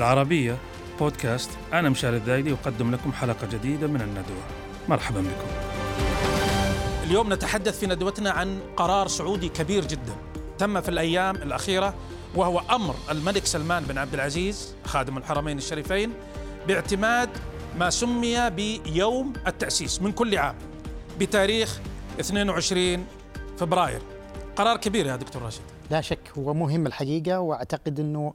العربية بودكاست. أنا مشاري الذايدي أقدم لكم حلقة جديدة من الندوة. مرحبا بكم. اليوم نتحدث في ندوتنا عن قرار سعودي كبير جدا. تم في الأيام الأخيرة وهو أمر الملك سلمان بن عبد العزيز خادم الحرمين الشريفين باعتماد ما سمي بيوم التأسيس من كل عام بتاريخ 22 فبراير. قرار كبير يا دكتور راشد. لا شك هو مهم الحقيقة وأعتقد أنه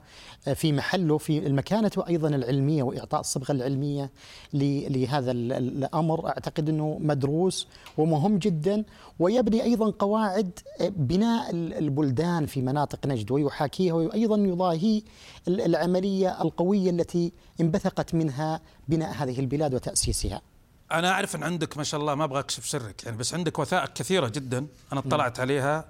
في محله في المكانة أيضا العلمية وإعطاء الصبغة العلمية لهذا الأمر. أعتقد أنه مدروس ومهم جدا ويبني أيضا قواعد بناء البلدان في مناطق نجد ويحاكيها وأيضا يضاهي العملية القوية التي انبثقت منها بناء هذه البلاد وتأسيسها. أنا أعرف أن عندك ما شاء الله ما أبغى أكشف سرك يعني بس عندك وثائق كثيرة جدا أنا اطلعت عليها.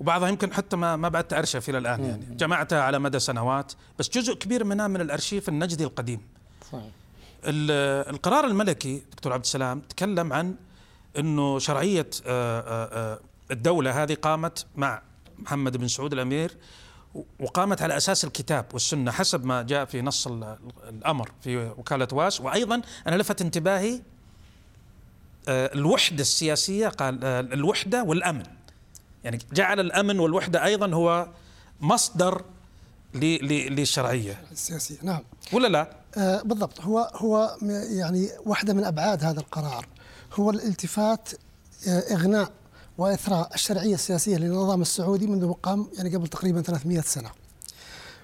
وبعضها يمكن حتى ما ما بعد ارشف إلى الان يعني. جمعتها على مدى سنوات بس جزء كبير منها من الأرشيف النجدي القديم. صحيح. القرار الملكي دكتور عبد السلام تكلم عن إنه شرعية آه، آه، آه، الدولة هذه قامت مع محمد بن سعود الأمير وقامت على أساس الكتاب والسنة حسب ما جاء في نص الأمر في وكالة واس. وأيضا أنا لفت انتباهي الوحدة السياسية قال الوحدة والأمن. يعني جعل الأمن والوحدة أيضا هو مصدر للشرعية السياسية نعم ولا لا؟ آه بالضبط هو هو يعني واحدة من أبعاد هذا القرار هو الالتفات آه إغناء وإثراء الشرعية السياسية للنظام السعودي منذ مقام يعني قبل تقريبا 300 سنة.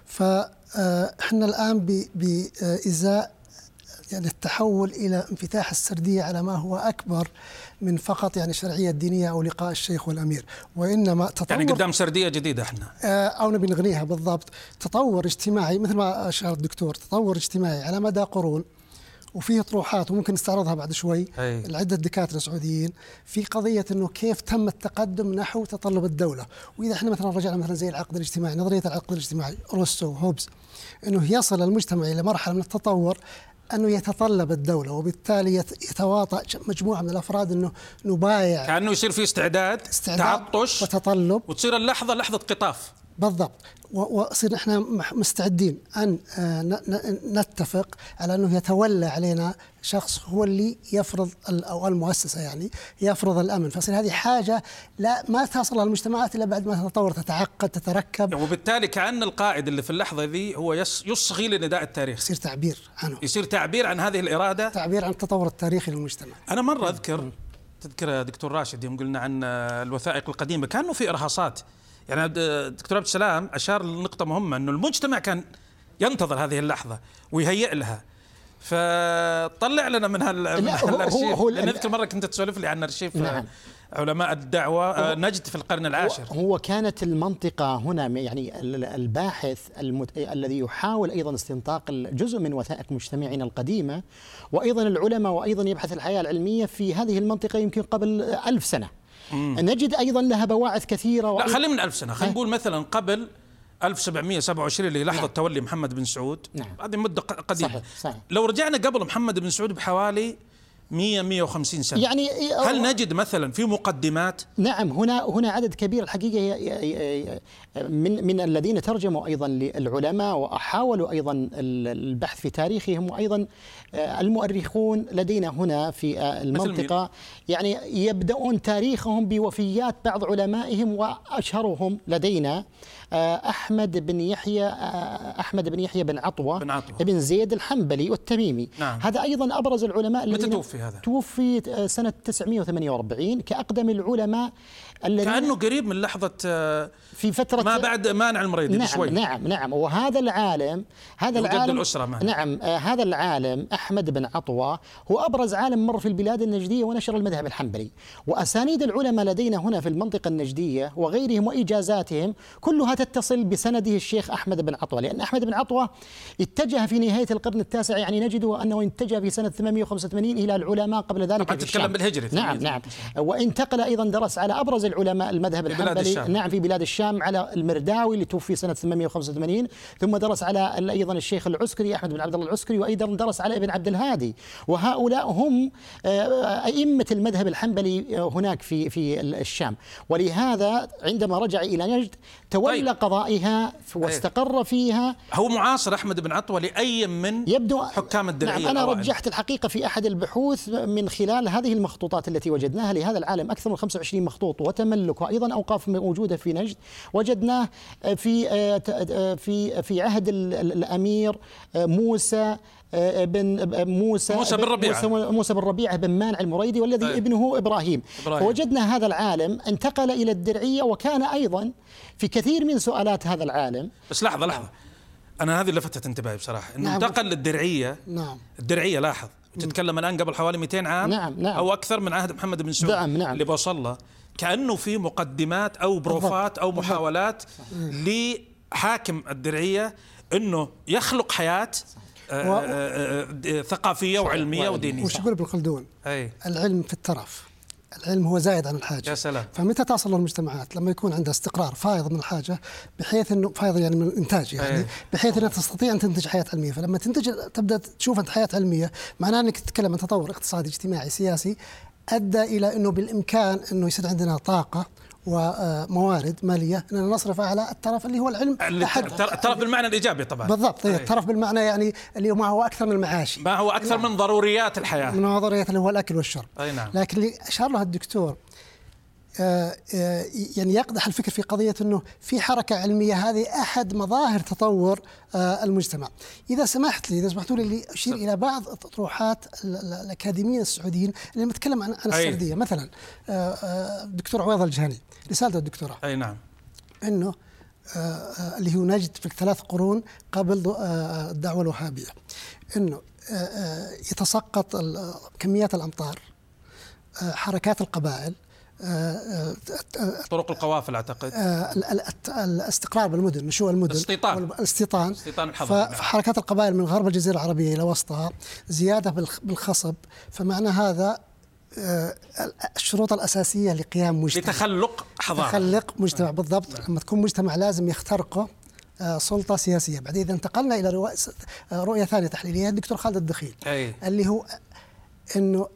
فاحنا الآن بإزاء يعني التحول إلى انفتاح السردية على ما هو أكبر من فقط يعني الشرعية الدينية أو لقاء الشيخ والأمير. وإنما تطور يعني قدام سردية جديدة إحنا. آه، أو نبي نغنيها بالضبط. تطور اجتماعي مثل ما اشار الدكتور تطور اجتماعي على مدى قرون. وفيه طروحات وممكن نستعرضها بعد شوي لعدة دكاترة سعوديين في قضية أنه كيف تم التقدم نحو تطلب الدولة. وإذا إحنا مثلا رجعنا مثلا زي العقد الاجتماعي نظرية العقد الاجتماعي روسو هوبز أنه يصل المجتمع إلى مرحلة من التطور أنه يتطلب الدولة وبالتالي يتواطأ مجموعة من الأفراد إنه نبايع. كأنه يصير في استعداد, استعداد تعطش وتطلب. وتصير اللحظة لحظة قطاف. بالضبط. وصير إحنا مستعدين أن آه، نتفق على أنه يتولى علينا شخص هو اللي يفرض أو المؤسسة يعني يفرض الأمن. فصير هذه حاجة لا ما تصل المجتمعات إلا بعد ما تتطور تتعقد تتركب. وبالتالي كأن القائد اللي في اللحظة ذي هو يصغي لنداء التاريخ. يصير تعبير عنه. يصير تعبير عن هذه الإرادة؟ تعبير عن التطور التاريخي للمجتمع. أنا مرة أذكر تذكر دكتور راشد يوم قلنا عن الوثائق القديمة كانه في إرهاصات. يعني دكتور عبد السلام أشار لنقطة مهمة إنه المجتمع كان ينتظر هذه اللحظة ويهيئ لها. فطلع لنا من, هال من هالأرشيف. هو هو لأن أذكر مرة كنت تسولف لي عن أرشيف نعم. علماء الدعوة آه، نجد في القرن العاشر. هو كانت المنطقة هنا يعني الباحث المت... الذي يحاول أيضا استنطاق جزء من وثائق مجتمعنا القديمة وأيضا العلماء وأيضا يبحث الحياة العلمية في هذه المنطقة يمكن قبل ألف سنة. مم. نجد أيضا لها بواعث كثيرة لا خلينا من ألف سنة خلينا نقول مثلا قبل 1727 اللي لحظة نعم. تولي محمد بن سعود نعم. هذه مدة قديمة صحيح. صحيح. لو رجعنا قبل محمد بن سعود بحوالي 100 150 سنة. يعني هل نجد مثلا في مقدمات؟ نعم هنا هنا عدد كبير. الحقيقة من من الذين ترجموا أيضا للعلماء وحاولوا أيضا البحث في تاريخهم وأيضا آه، المؤرخون لدينا هنا في آه، المنطقة. يعني يبدأون تاريخهم بوفيات بعض علمائهم وأشهرهم لدينا آه، أحمد بن يحيى أحمد بن يحيى بن عطوة بن, عطوة. بن زيد الحنبلي والتميمي. نعم. هذا أيضا أبرز العلماء متى توفي؟ هذا؟ توفي سنة 948 كأقدم العلماء الذين كأنه قريب من لحظة في فترة ما بعد مانع المريض نعم شوي نعم نعم. وهذا العالم هذا العالم الأسرة. نعم آه هذا العالم أحمد بن عطوة هو أبرز عالم مر في البلاد النجدية ونشر المذهب الحنبلي. وأسانيد العلماء لدينا هنا في المنطقة النجدية وغيرهم واجازاتهم كلها تتصل بسنده الشيخ أحمد بن عطوة. لأن أحمد بن عطوة اتجه في نهاية القرن التاسع يعني نجد أنه اتجه في سنة 885 إلى العلماء قبل ذلك طبعا تتكلم. بالهجري نعم نعم. وانتقل أيضا درس على أبرز العلماء المذهب الحنبلي. نعم في بلاد الشام على المرداوي اللي توفي سنة 885 ثم درس على أيضا الشيخ العسكري أحمد بن عبد الله العسكري وأيضا درس على ابن عبد الهادي. وهؤلاء هم آه، أئمة المذهب الحنبلي آه، هناك في في الشام. ولهذا عندما رجع إلى نجد تولى طيب. قضائها واستقر فيها. هو معاصر أحمد بن عطوة لأي من يبدو حكام الدرعية نعم أنا. رجحت الحقيقة في أحد البحوث من خلال هذه المخطوطات التي وجدناها. لهذا العالم أكثر من 25 مخطوط وتملك وأيضا أوقاف موجودة في نجد وجدناه في في في عهد ال- ال- الأمير موسى بن موسى موسى بن ربيعة. موسى, بن ربيعة بن مانع المريدي والذي طيب. ابنه إبراهيم. إبراهيم. فوجدنا هذا العالم انتقل إلى الدرعية وكان أيضا في كثير من سؤالات هذا العالم بس لحظة لحظة أنا هذه لفتت انتباهي بصراحة إنه نعم. انتقل للدرعية نعم الدرعية لاحظ تتكلم الان قبل حوالي 200 عام نعم، نعم. أو أكثر من عهد محمد بن سعود نعم، نعم. اللي بوصل له كأنه في مقدمات أو بروفات أو محاولات لحاكم الدرعية إنه يخلق حياة آه، و- آه، آه، ثقافية وعلمية ودينية. وش يقول ابن خلدون؟ أي. العلم في الترف. العلم هو زايد عن الحاجة. يا سلام. فمتى تصل المجتمعات؟ لما يكون عندها استقرار فائض من الحاجة بحيث إنه فائض يعني من الإنتاج يعني أي. بحيث إنها تستطيع أن تنتج حياة علمية. فلما تنتج تبدأ تشوف أنت حياة علمية معناه إنك تتكلم عن تطور اقتصادي اجتماعي سياسي أدى إلى أنه بالإمكان أنه يصير عندنا طاقة وموارد مالية أننا نصرفها على الترف اللي هو العلم الطرف بالمعنى الإيجابي طبعا. بالضبط أي. الترف بالمعنى يعني اللي هو ما هو أكثر من المعاش ما هو أكثر من ضروريات الحياة. من نظرية اللي هو الأكل والشرب. أي نعم. لكن اللي أشار له الدكتور يعني يقدح الفكر في قضية إنه في حركة علمية هذه أحد مظاهر تطور آه، المجتمع. إذا سمحت لي إذا سمحتوا لي اشير إلى بعض اطروحات ال- ال- الاكاديميين السعوديين اللي نتكلم عن أي. السرديه مثلا آه، آه، الدكتور عويض الجهني رسالته الدكتوراه أي نعم. آه، آه، اللي هو نجد في الثلاث قرون قبل آه، إنه آه، آه، يتسقط كميات الأمطار آه، حركات القبائل آه، آه، طرق القوافل أعتقد. آه، الاستقرار بالمدن نشوء المدن. الاستيطان. الاستيطان. استيطان الحضر، نعم. فحركات القبائل من غرب الجزيرة العربية إلى وسطها زيادة بالخ- بالخصب فمعنى هذا آه، الشروط الأساسية لقيام مجتمع. لتخلق حضارة. تخلق مجتمع بالضبط. لما تكون مجتمع لازم يخترقه آه، سلطة سياسية. بعدين إذا انتقلنا إلى رؤية, ثانية تحليلية الدكتور خالد الدخيل. أي. اللي هو أنه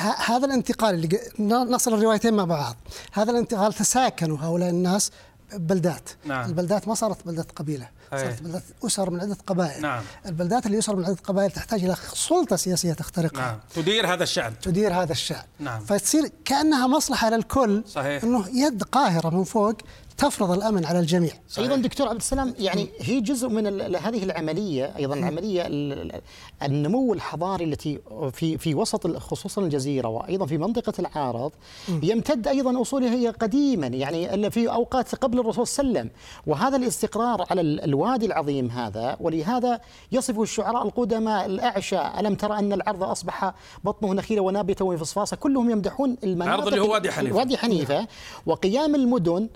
هذا الانتقال اللي نصل الروايتين مع بعض هذا الانتقال تساكنوا هؤلاء الناس بلدات نعم. البلدات ما صارت بلدات قبيلة أي. صارت بلدات أسر من عدة قبائل نعم. البلدات اللي أسر من عدة قبائل تحتاج إلى سلطة سياسية تخترقها نعم تدير هذا الشأن تدير هذا الشأن نعم. فتصير كأنها مصلحة للكل صحيح. أنه يد قاهرة من فوق تفرض الأمن على الجميع. صحيح. أيضا دكتور عبد السلام يعني هي جزء من هذه العملية أيضا العملية ال- ال- النمو الحضاري التي في في وسط خصوصا الجزيرة وأيضا في منطقة العارض يمتد أيضا أصولها هي قديما يعني في أوقات قبل الرسول صلى الله عليه وسلم. وهذا الاستقرار على ال- الوادي العظيم هذا ولهذا يصف الشعراء القدماء الأعشى ألم ترى أن العرض أصبح بطنه نخيلا ونابتة وفصفاصة؟ كلهم يمدحون المناطق العرض اللي هو وادي حنيفة. وادي حنيفة. وقيام المدن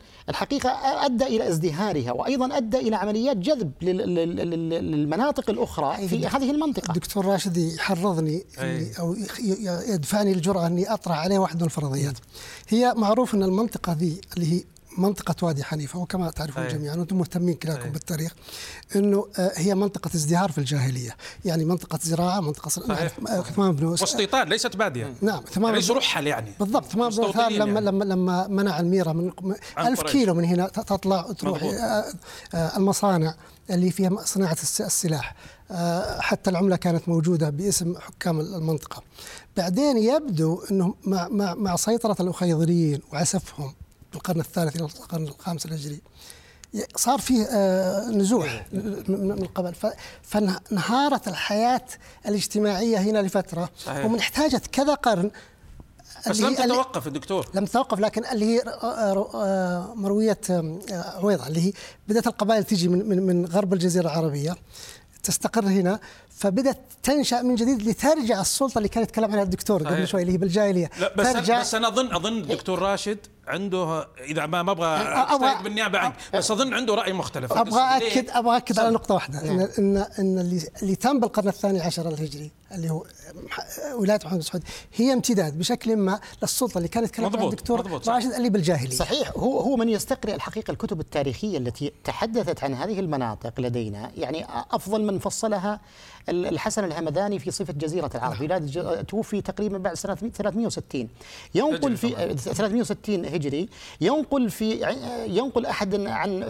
الحقيقة أدى إلى ازدهارها وأيضا أدى إلى عمليات جذب لل- لل- لل- للمناطق الأخرى في هذه المنطقة. الدكتور راشد يحرضني أو يدفعني الجرأة أني أطرح عليه واحد من الفرضيات. هي معروف أن المنطقة ذي اللي هي منطقة وادي حنيفة وكما تعرفون. جميعا وأنتم مهتمين كلكم أي. بالتاريخ أنه آه، هي منطقة ازدهار في الجاهلية يعني منطقة زراعة منطقة صحيح. آه، ثمان بن واستيطان ليست بادية نعم ثمان ليس رحل يعني بالضبط ثمان بن مستوطنين لما يعني. لما لما منع الميرة من ألف. كيلو من هنا تطلع مضبوط. آه، المصانع اللي فيها صناعة الس- السلاح حتى العملة كانت موجودة باسم حكام المنطقة بعدين يبدو أنه مع, مع, مع سيطرة الأخيضريين وعسفهم القرن الثالث إلى القرن الخامس الهجري. صار فيه آه، نزوح من من القبل ف- فانهارت الحياة الاجتماعية هنا لفترة صحيح. ومن احتاجت كذا قرن بس لم تتوقف الدكتور. لم تتوقف لكن اللي هي آه، آه، مروية عويضه اللي هي بدأت القبائل تجي من من من غرب الجزيرة العربية تستقر هنا فبدأت تنشأ من جديد لترجع السلطة اللي كان يتكلم عنها الدكتور قبل. شوي اللي هي بالجاهلية. لا بس ترجع بس أنا اظن أظن الدكتور راشد عنده إذا ما ما أبغى أبغى- استيقظ بالنيابه عنك بس أظن عنده رأي مختلف. أبغى؟ اكد أبغى اكد على نقطة واحدة. ان ان إن اللي اللي تم بالقرن الثاني عشر الهجري اللي هو ولاية محمد بن سعود هي امتداد بشكل ما للسلطة اللي كانت يتكلم عنها الدكتور راشد اللي بالجاهليه صحيح. هو هو من يستقرئ الحقيقة الكتب التاريخية التي تحدثت عن هذه المناطق لدينا. يعني أفضل من فصلها الحسن الهمداني في صفة جزيرة العرب. ولاد توفي تقريبا بعد سنة 360 ينقل في 360 هجري. ينقل في ينقل أحد عن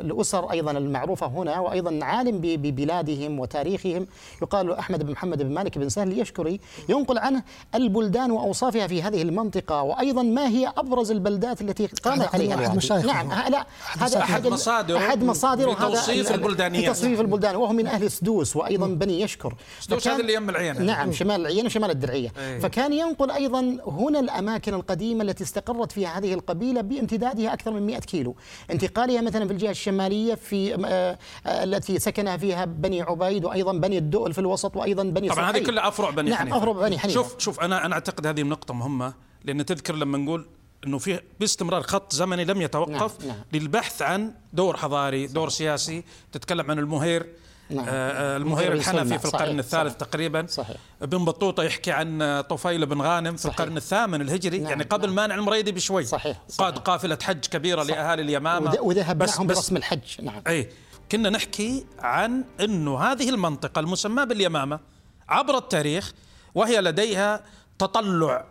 الأسر أيضا المعروفة هنا وأيضا عالم ببلادهم وتاريخهم. يقال أحمد بن محمد بن مالك بن سهل اليشكري ينقل عنه البلدان وأوصافها في هذه المنطقة وأيضا ما هي أبرز البلدات التي قامت عليها الوادي نعم لا هذا أحد مصادر أحد مصادر لتوصيف البلدانية. تصويف البلدان وهو من أهل سدوس وأيضا بني يشكر. هذا اللي يم العين نعم شمال العين وشمال الدرعية. أيه. فكان ينقل أيضا هنا الأماكن القديمة التي استقرت فيها هذه القبيلة بامتدادها أكثر من 100 كيلو. انتقالها مثلا في الجهة الشمالية في آه آه التي سكن فيها بني عبيد وأيضا بني الدؤل في الوسط وأيضا بني طبعا هذه كلها أفرع بني نعم حنيفة. أفرع بني حنيفة. شوف شوف أنا أنا أعتقد هذه النقطه مهمة لأن تذكر لما نقول إنه في باستمرار خط زمني لم يتوقف نعم. نعم. للبحث عن دور حضاري دور سياسي تتكلم عن المهير. نعم. آه, آه، المهير الحنفي في القرن صحيح الثالث صحيح تقريبا. صحيح. ابن بطوطة يحكي عن طفيل بن غانم في صحيح. القرن الثامن الهجري. نعم يعني قبل نعم. مانع المريدي بشوي. صحيح, صحيح. قاد قافلة حج كبيرة صحيح. لأهالي اليمامة. وذهب بس معهم برسم الحج. نعم. أي كنا نحكي عن إنه هذه المنطقة المسماة باليمامة عبر التاريخ وهي لديها تطلع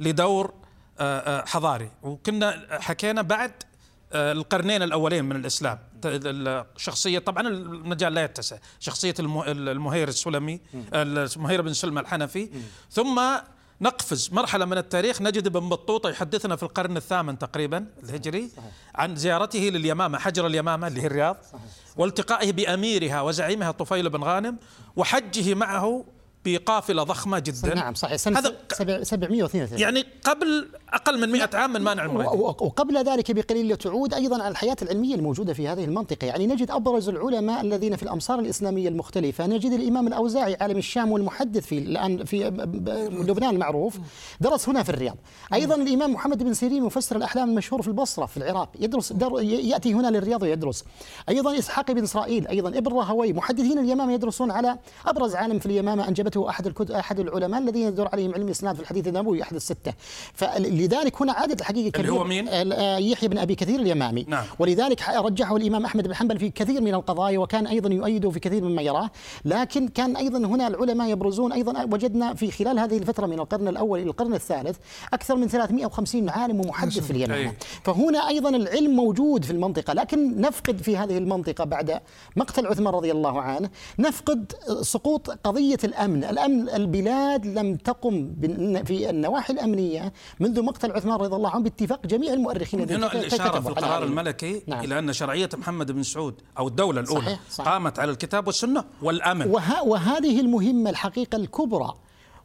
لدور آه، حضاري. وكنا حكينا بعد القرنين الأولين من الإسلام. الشخصيه طبعا المجال لا يتسع. شخصية المهير السلمي المهير بن سلمى الحنفي. ثم نقفز مرحلة من التاريخ. نجد ابن بطوطة يحدثنا في القرن الثامن تقريبا الهجري عن زيارته لليمامة حجر اليمامة اللي هي الرياض والتقائه بأميرها وزعيمها طفيل بن غانم وحجه معه بقافلة ضخمة جدا. نعم صحيح. سنة هذا 732 يعني قبل أقل من 100 عام من مانع المريض. وقبل ذلك بقليل تعود أيضا على الحياة العلمية الموجودة في هذه المنطقة. يعني نجد أبرز العلماء الذين في الأمصار الإسلامية المختلفة. نجد الإمام الأوزاعي عالم الشام والمحدث في الآن في لبنان المعروف درس هنا في الرياض. أيضا الإمام محمد بن سيرين مفسر الأحلام المشهور في البصرة في العراق يدرس يأتي هنا للرياض ويدرس. أيضا إسحاق بن إسرائيل أيضا ابن راهوي محدثين اليمامة يدرسون على أبرز عالم في اليمامة أنجبته أحد أحد العلماء الذين يدور عليهم علم الإسناد في الحديث النبوي أحد الستة. فلذلك هنا عدد الحقيقة كبير. اللي هو مين؟ آه، يحيى بن أبي كثير اليمامي. نعم. ولذلك رجحه الإمام أحمد بن حنبل في كثير من القضايا وكان أيضا يؤيده في كثير مما يراه. لكن كان أيضا هنا العلماء يبرزون أيضا وجدنا في خلال هذه الفترة من القرن الأول إلى القرن الثالث أكثر من 350 عالم ومحدث في اليمامه فهنا أيضا العلم موجود في المنطقة. لكن نفقد في هذه المنطقة بعد مقتل عثمان رضي الله عنه نفقد سقوط قضية الأمن. الأمن البلاد لم تقم في النواحي الأمنية منذ مقتل عثمان رضي الله عنه باتفاق جميع المؤرخين هنا الإشارة في القرار الملكي نعم. إلى أن شرعية محمد بن سعود أو الدولة الأولى صحيح. صحيح قامت على الكتاب والسنة والأمن. وه وهذه المهمة الحقيقة الكبرى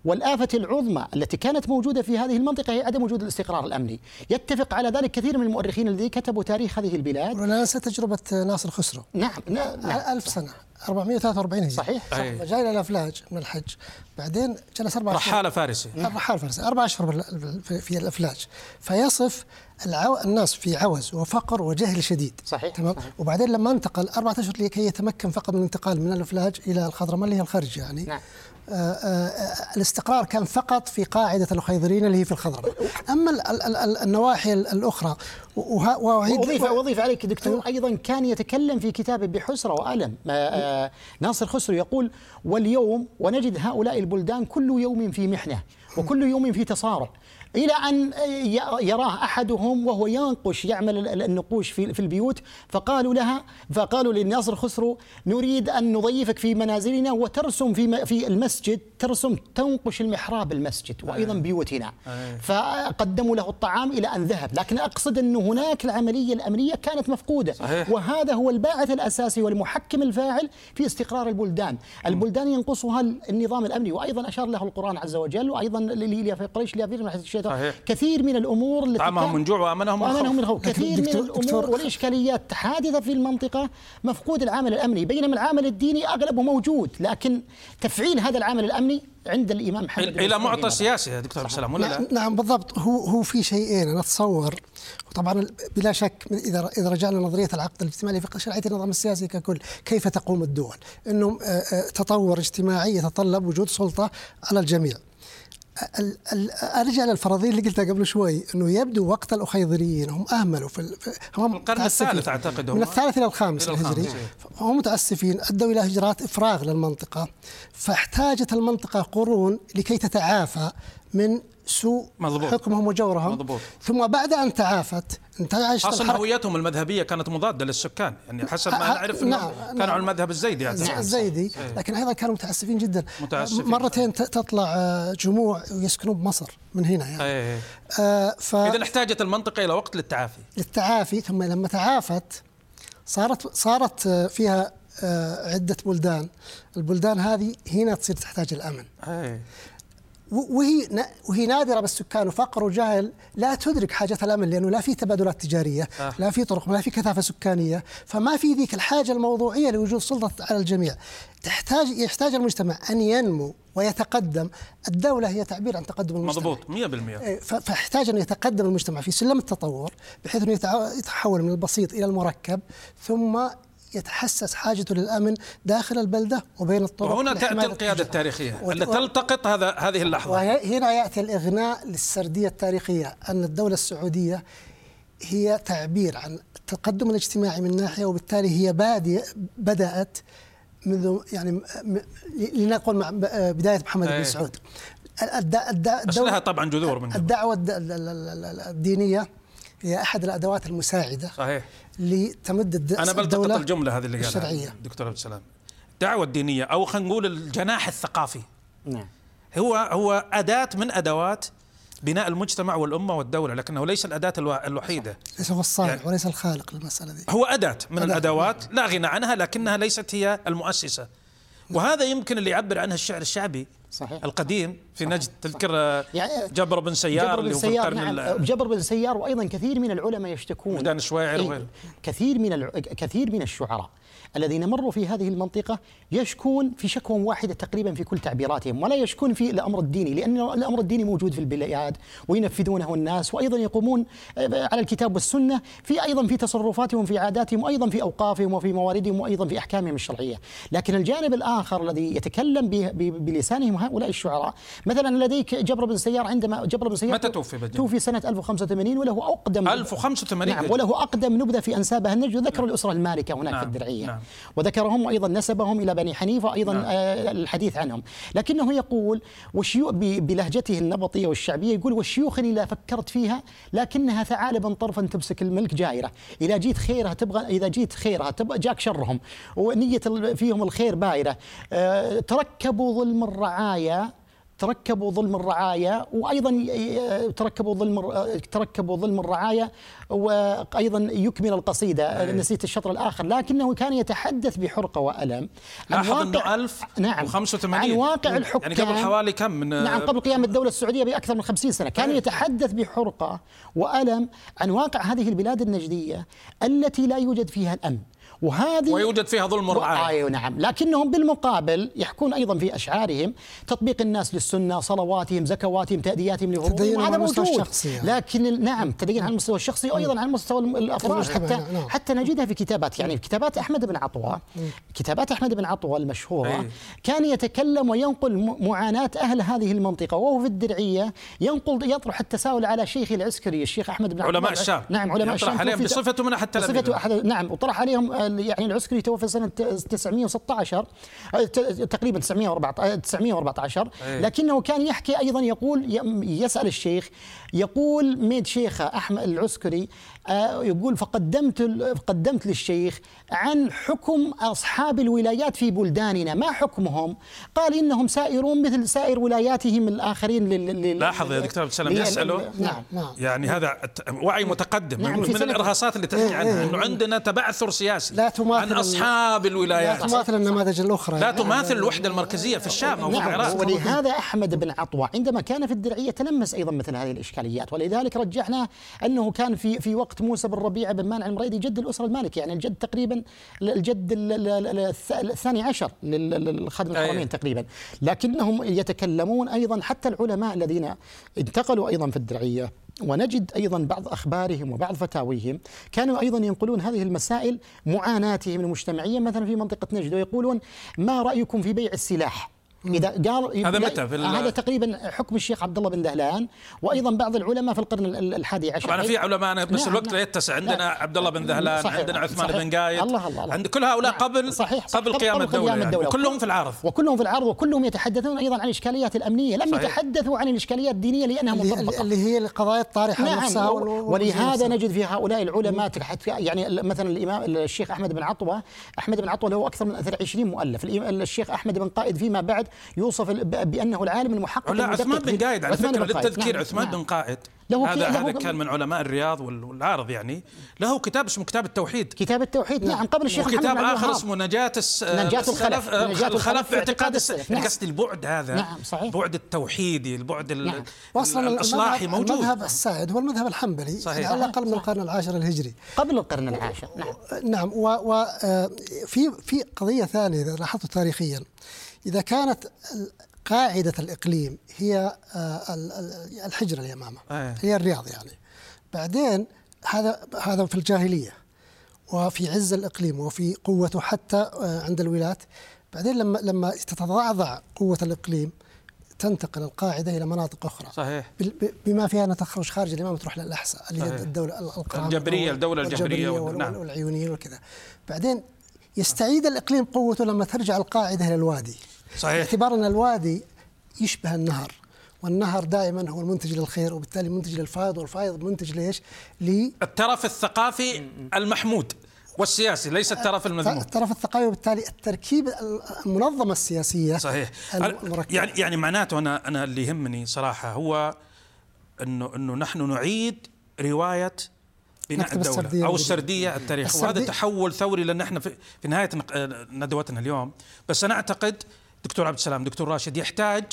والآفة العظمى التي كانت موجودة في هذه المنطقة هي عدم وجود الاستقرار الأمني. يتفق على ذلك كثير من المؤرخين الذين كتبوا تاريخ هذه البلاد. ولا تجربة ناصر خسرو. نعم, نعم. ألف سنة. 443 هجري. صحيح, صحيح. جاي إلى الأفلاج من الحج. بعدين جلس أربع أشهر. رحالة فارسي. رحالة فارسي. أربع أشهر في الأفلاج. فيصف العو... الناس في عوز وفقر وجهل شديد. صحيح. تمام؟ صحيح. وبعدين لما انتقل أربعة أشهر لكي يتمكن فقط من الانتقال من الأفلاج إلى الخضرماء اللي هي الخرج يعني. نعم. آه، آآ آه، الاستقرار كان فقط في قاعدة الخيضرين اللي هي في الخضرماء أما ال ال النواحي الأخرى وأضيف وأضيف عليك دكتور. أيضا كان يتكلم في كتابه بحسرة وألم. آه، ناصر خسرو يقول واليوم ونجد هؤلاء البلدان كل يوم في محنة وكل يوم في تصارع. إلى أن يراه أحدهم وهو ينقش يعمل النقوش في البيوت. فقالوا لها فقالوا للناصر خسرو نريد أن نضيفك في منازلنا وترسم في في المسجد ترسم تنقش المحراب المسجد وأيضا بيوتنا. فقدموا له الطعام إلى أن ذهب. لكن أقصد أن هناك العملية الأمنية كانت مفقودة. وهذا هو الباعث الأساسي والمحكم الفاعل في استقرار البلدان. البلدان ينقصها النظام الأمني وأيضا أشار له القرآن عز وجل وأيضا لقريش صحيح. كثير من الأمور التي طعمهم من جوع وأمنهم وأمنهم من خوف كثير من الأمور والإشكاليات حادثة في المنطقة. مفقود العامل الأمني بينما العامل الديني اغلبه موجود لكن تفعيل هذا العامل الأمني عند الإمام محمد إلى معطى سياسي يا دكتور عبد السلام ولا لا؟ نعم بالضبط. هو هو في شيئين أنا أتصور. وطبعا بلا شك إذا إذا رجعنا نظرية العقد الاجتماعي لفقه شرعيه النظام السياسي ككل كيف تقوم الدول؟ إنه آه، آه، تطور اجتماعي يتطلب وجود سلطة على الجميع. أرجع للفرضيه اللي قلتها قبل شوي إنه يبدو وقت الأخيضريين هم أهملوا في هم القرن الثالث أعتقد من الثالث إلى الخامس الهجري. هم متأسفين أدوا إلى هجرات إفراغ للمنطقة. فاحتاجت المنطقة قرون لكي تتعافى من سوء مضبوط. حكمهم وجورهم. مضبوط. ثم بعد أن تعافت انتعشت أصلا هويتهم المذهبية كانت مضادة للسكان يعني حسب ما نعرف نعم. كانوا على المذهب الزيدي يعني. نعم الزيدي. لكن أيضا كانوا متعسفين جدا. متعسفين. مرتين تطلع آه، جموع ويسكنون بمصر من هنا يعني. أيه. آه ف... إذا احتاجت المنطقة إلى وقت للتعافي. للتعافي ثم لما تعافت صارت صارت آه، فيها عدة بلدان. البلدان هذه هنا تصير تحتاج الأمن. أيه. وهي وهي نادرة بالسكان وفقر وجهل لا تدرك حاجة الأمن لأنه لا في تبادلات تجارية، آه. لا في طرق، لا في كثافة سكانية، فما في ذيك الحاجة الموضوعية لوجود سلطة على الجميع. تحتاج يحتاج المجتمع أن ينمو ويتقدم، الدولة هي تعبير عن تقدم المجتمع. مضبوط 100% إيه، فاحتاج أن يتقدم المجتمع في سلم التطور بحيث أنه يتحول من البسيط إلى المركب ثم يتحسس حاجته للأمن داخل البلدة وبين الطرق وهنا تأتي القيادة التاريخية و... تلتقط هذا هذه اللحظة. وهنا يأتي الإغناء للسردية التاريخية أن الدولة السعودية هي تعبير عن التقدم الاجتماعي من ناحية وبالتالي هي بادئ بدأت منذ يعني لنقل مع بداية محمد بن سعود. الدولة طبعا جذور من الدعوة الدينية هي أحد الأدوات المساعدة صحيح. لتمد أنا بلتقط الجمله هذه اللي قالها الشرعية. دكتور عبد السلام. الدعوه الدينيه أو خلينا نقول الجناح الثقافي. نعم. هو هو أداة من أدوات بناء المجتمع والأمة والدولة لكنه ليس الأداة الوحيدة. ليس هو الصانع يعني وليس الخالق للمسألة دي. هو أداة من أداة. الأدوات لا غنى عنها لكنها ليست هي المؤسسة. وهذا يمكن اللي يعبر عنه الشعر الشعبي. صحيح. القديم في صحيح. نجد. تذكر يعني جبر بن سيار جبر بن سيار نعم جبر بن سيار وأيضا كثير من العلماء يشتكون. ميدان الشواعر إيه، كثير من الع... كثير من الشعراء. الذين مروا في هذه المنطقة يشكون في شكوى واحدة تقريبا في كل تعبيراتهم ولا يشكون في الأمر الديني لأن الأمر الديني موجود في البلاد وينفذونه الناس وأيضا يقومون على الكتاب والسنة في أيضا في تصرفاتهم في عاداتهم وأيضا في أوقافهم وفي مواردهم وأيضا في أحكامهم الشرعية لكن الجانب الآخر الذي يتكلم بلسانهم هؤلاء الشعراء مثلا لديك جبر بن سيار عندما جبر بن سيار متى توفي بدين؟ توفي سنة 1085 وله أقدم 1085 نعم وله أقدم نبذة في أنسابها النجد وذكر نعم. الأسرة المالكة هناك نعم. في الدرعية نعم. وذكرهم أيضا نسبهم إلى بني حنيفة أيضا نعم. آه الحديث عنهم. لكنه يقول وشيوخ بلهجته النبطية والشعبية يقول والشيوخ إذا فكرت فيها؟ لكنها ثعالبا طرفا تمسك الملك جائرة. إذا جيت خيرها تبغى إذا جيت خيرها تبغى جاك شرهم. ونية فيهم الخير بايرة. آه تركبوا ظلم الرعايا تركبوا ظلم الرعايا وأيضا تركبوا ظلم تركبوا ظلم الرعايا وأيضا يكمل القصيدة. أيه. نسيت الشطر الآخر. لكنه كان يتحدث بحرقة وألم. عن واقع إنه 1000 نعم. 85 عن واقع الحكام يعني قبل حوالي كم من نعم قبل قيام الدولة السعودية بأكثر من 50 سنة. كان أيه. يتحدث بحرقة وألم عن واقع هذه البلاد النجدية التي لا يوجد فيها الأمن. وهذه ويوجد فيها ظلم الرعاية أيوة نعم. لكنهم بالمقابل يحكون أيضا في أشعارهم تطبيق الناس للسنة صلواتهم زكواتهم تأدياتهم لغروبهم هذا موجود. الشخصي يعني. لكن نعم تدين على المستوى الشخصي وأيضا على مستوى الأفراد. حتى نعم. حتى نجدها في كتابات يعني في كتابات أحمد بن عطوة. كتابات أحمد بن عطوة المشهورة أي. كان يتكلم وينقل معاناة أهل هذه المنطقة وهو في الدرعية ينقل يطرح التساؤل على شيخ العسكري الشيخ أحمد بن عطوة. علماء الشام. نعم علماء الشام. عليهم بصفته من أحد بصفته نعم وطرح عليهم يعني العسكري توفى سنة 916 تقريبا 914 914 لكنه كان يحكي أيضا يقول يسأل الشيخ يقول ميد شيخة أحمد العسكري يقول فقدمت قدمت للشيخ عن حكم أصحاب الولايات في بلداننا. ما حكمهم؟ قال إنهم سائرون مثل سائر ولاياتهم الآخرين لاحظ يا دكتور عبد السلام يسأله نعم نعم. يعني هذا وعي متقدم نعم من, من الإرهاصات اللي تحكي عنها أنه عندنا تبعثر سياسي لا تماثل عن أصحاب الولايات. لا تماثل النماذج الأخرى. لا تماثل الوحدة المركزية في الشام أو في نعم العراق. ولهذا أحمد بن عطوة عندما كان في الدرعية تلمس أيضا مثل هذه الإشكاليات ولذلك رجحنا أنه كان في في وقت موسى بن ربيعه بن مانع المريدي جد الأسرة المالكي يعني الجد تقريبا الجد الثاني عشر للخادم الحرمين تقريبا. لكنهم يتكلمون أيضا حتى العلماء الذين انتقلوا أيضا في الدرعية. ونجد أيضا بعض أخبارهم وبعض فتاويهم كانوا أيضا ينقلون هذه المسائل معاناتهم المجتمعية مثلا في منطقة نجد ويقولون ما رأيكم في بيع السلاح؟ إذا قال هذا متى في هذا تقريبا حكم الشيخ عبد الله بن دهلان وأيضا بعض العلماء في القرن الحادي عشر. طبعا في علماء بس نعم الوقت لا نعم. يتسع. عندنا نعم عبد الله بن دهلان صحيح عندنا عثمان صحيح. بن قايد. الله الله, الله. عند كل هؤلاء نعم. قبل صحيح صحيح. قبل قيام الدولة, يعني. الدولة. وكلهم في العرض. وكلهم في العرض وكلهم يتحدثون أيضا عن الإشكاليات الأمنية. لم صحيح. يتحدثوا عن الإشكاليات الدينية لانها مرتبطه اللي هي القضايا الطارحة نعم نفسها ولهذا نجد في هؤلاء العلماء يعني مثلا الامام الشيخ أحمد بن عطوه أحمد بن عطوة له أكثر من 20 مؤلف. الشيخ أحمد بن قائد فيما بعد يوصف بأنه العالم المحقق لا عثمان بن قائد على فكرة للتذكير نعم. عثمان نعم. بن قائد. له هذا هذا كان من علماء الرياض والعارض يعني. له كتاب اسمه كتاب التوحيد. كتاب التوحيد. نعم قبل الشيخ وكتاب آخر اسمه نجاة نجاة الخلف. نجاة الخلف في اعتقاد السلف نعم. قصدي البعد هذا. نعم صحيح. البعد التوحيدي البعد نعم. واصلا الإصلاحي موجود. المذهب السائد هو المذهب الحنبلي صحيح. على الأقل من القرن العاشر الهجري. قبل القرن العاشر. نعم. نعم وفي آه، في قضية ثانية إذا لاحظت تاريخيا. إذا كانت قاعدة الإقليم هي آه، الحجرة اليمامة آه. هي الرياض يعني. بعدين هذا هذا في الجاهلية وفي عز الإقليم وفي قوته حتى آه، عند الولاة. بعدين لما لما تتضعضع قوة الإقليم تنتقل القاعدة إلى مناطق أخرى. صحيح. بما فيها أنها تخرج خارج الإمام تروح للأحساء اللي هي الدولة الجبرية الدولة الجبرية نعم. والعيونيين وكذا. بعدين يستعيد الإقليم قوته لما ترجع القاعدة إلى الوادي. صحيح. باعتبار ان الوادي يشبه النهر والنهر دائما هو المنتج للخير وبالتالي منتج للفائض والفائض منتج ليش؟ ل الترف الثقافي المحمود والسياسي ليس الترف المذموم. الترف الثقافي وبالتالي التركيب المنظمة السياسية صحيح. المركبة. يعني يعني معناته أنا أنا اللي يهمني صراحة هو إنه إنه نحن نعيد رواية بناء الدولة أو السردية التاريخ وهذا تحول ثوري لأن إحنا في, في نهاية ندوتنا اليوم. بس أنا أعتقد دكتور عبد السلام دكتور راشد يحتاج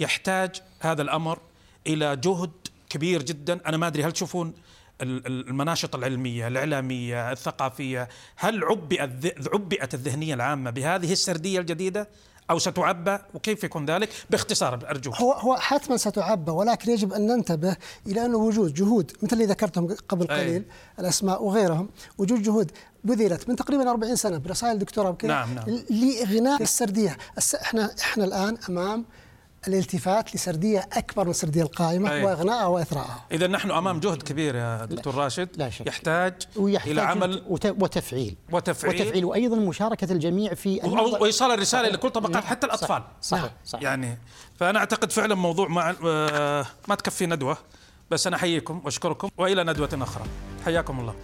يحتاج هذا الأمر إلى جهد كبير جدا. أنا ما أدري هل تشوفون المناشط العلمية الإعلامية الثقافية هل عبئت عبئت الذهنية العامة بهذه السردية الجديدة أو ستعبى؟ وكيف يكون ذلك؟ باختصار أرجوك. هو هو حتما ستعبى ولكن يجب أن ننتبه إلى انه وجود جهود مثل اللي ذكرتهم قبل قليل أي. الأسماء وغيرهم وجود جهود بذلت من تقريبا 40 سنة برسائل دكتوراه وكذا نعم نعم. لاغناء السردية إحنا إحنا الآن أمام الالتفات لسردية أكبر من السردية القائمة أيه. واغنائها وإثراءها. اذا نحن أمام جهد كبير يا دكتور راشد لا شك. يحتاج, ويحتاج إلى عمل وتفعيل وتفعيل وتفعيل وأيضا مشاركة الجميع في وايصال الرسالة لكل طبقات نعم. حتى الأطفال صح. صح. صح. يعني فأنا أعتقد فعلا موضوع ما آه، ما تكفي ندوة بس أنا أحييكم وأشكركم وإلى ندوة أخرى حياكم الله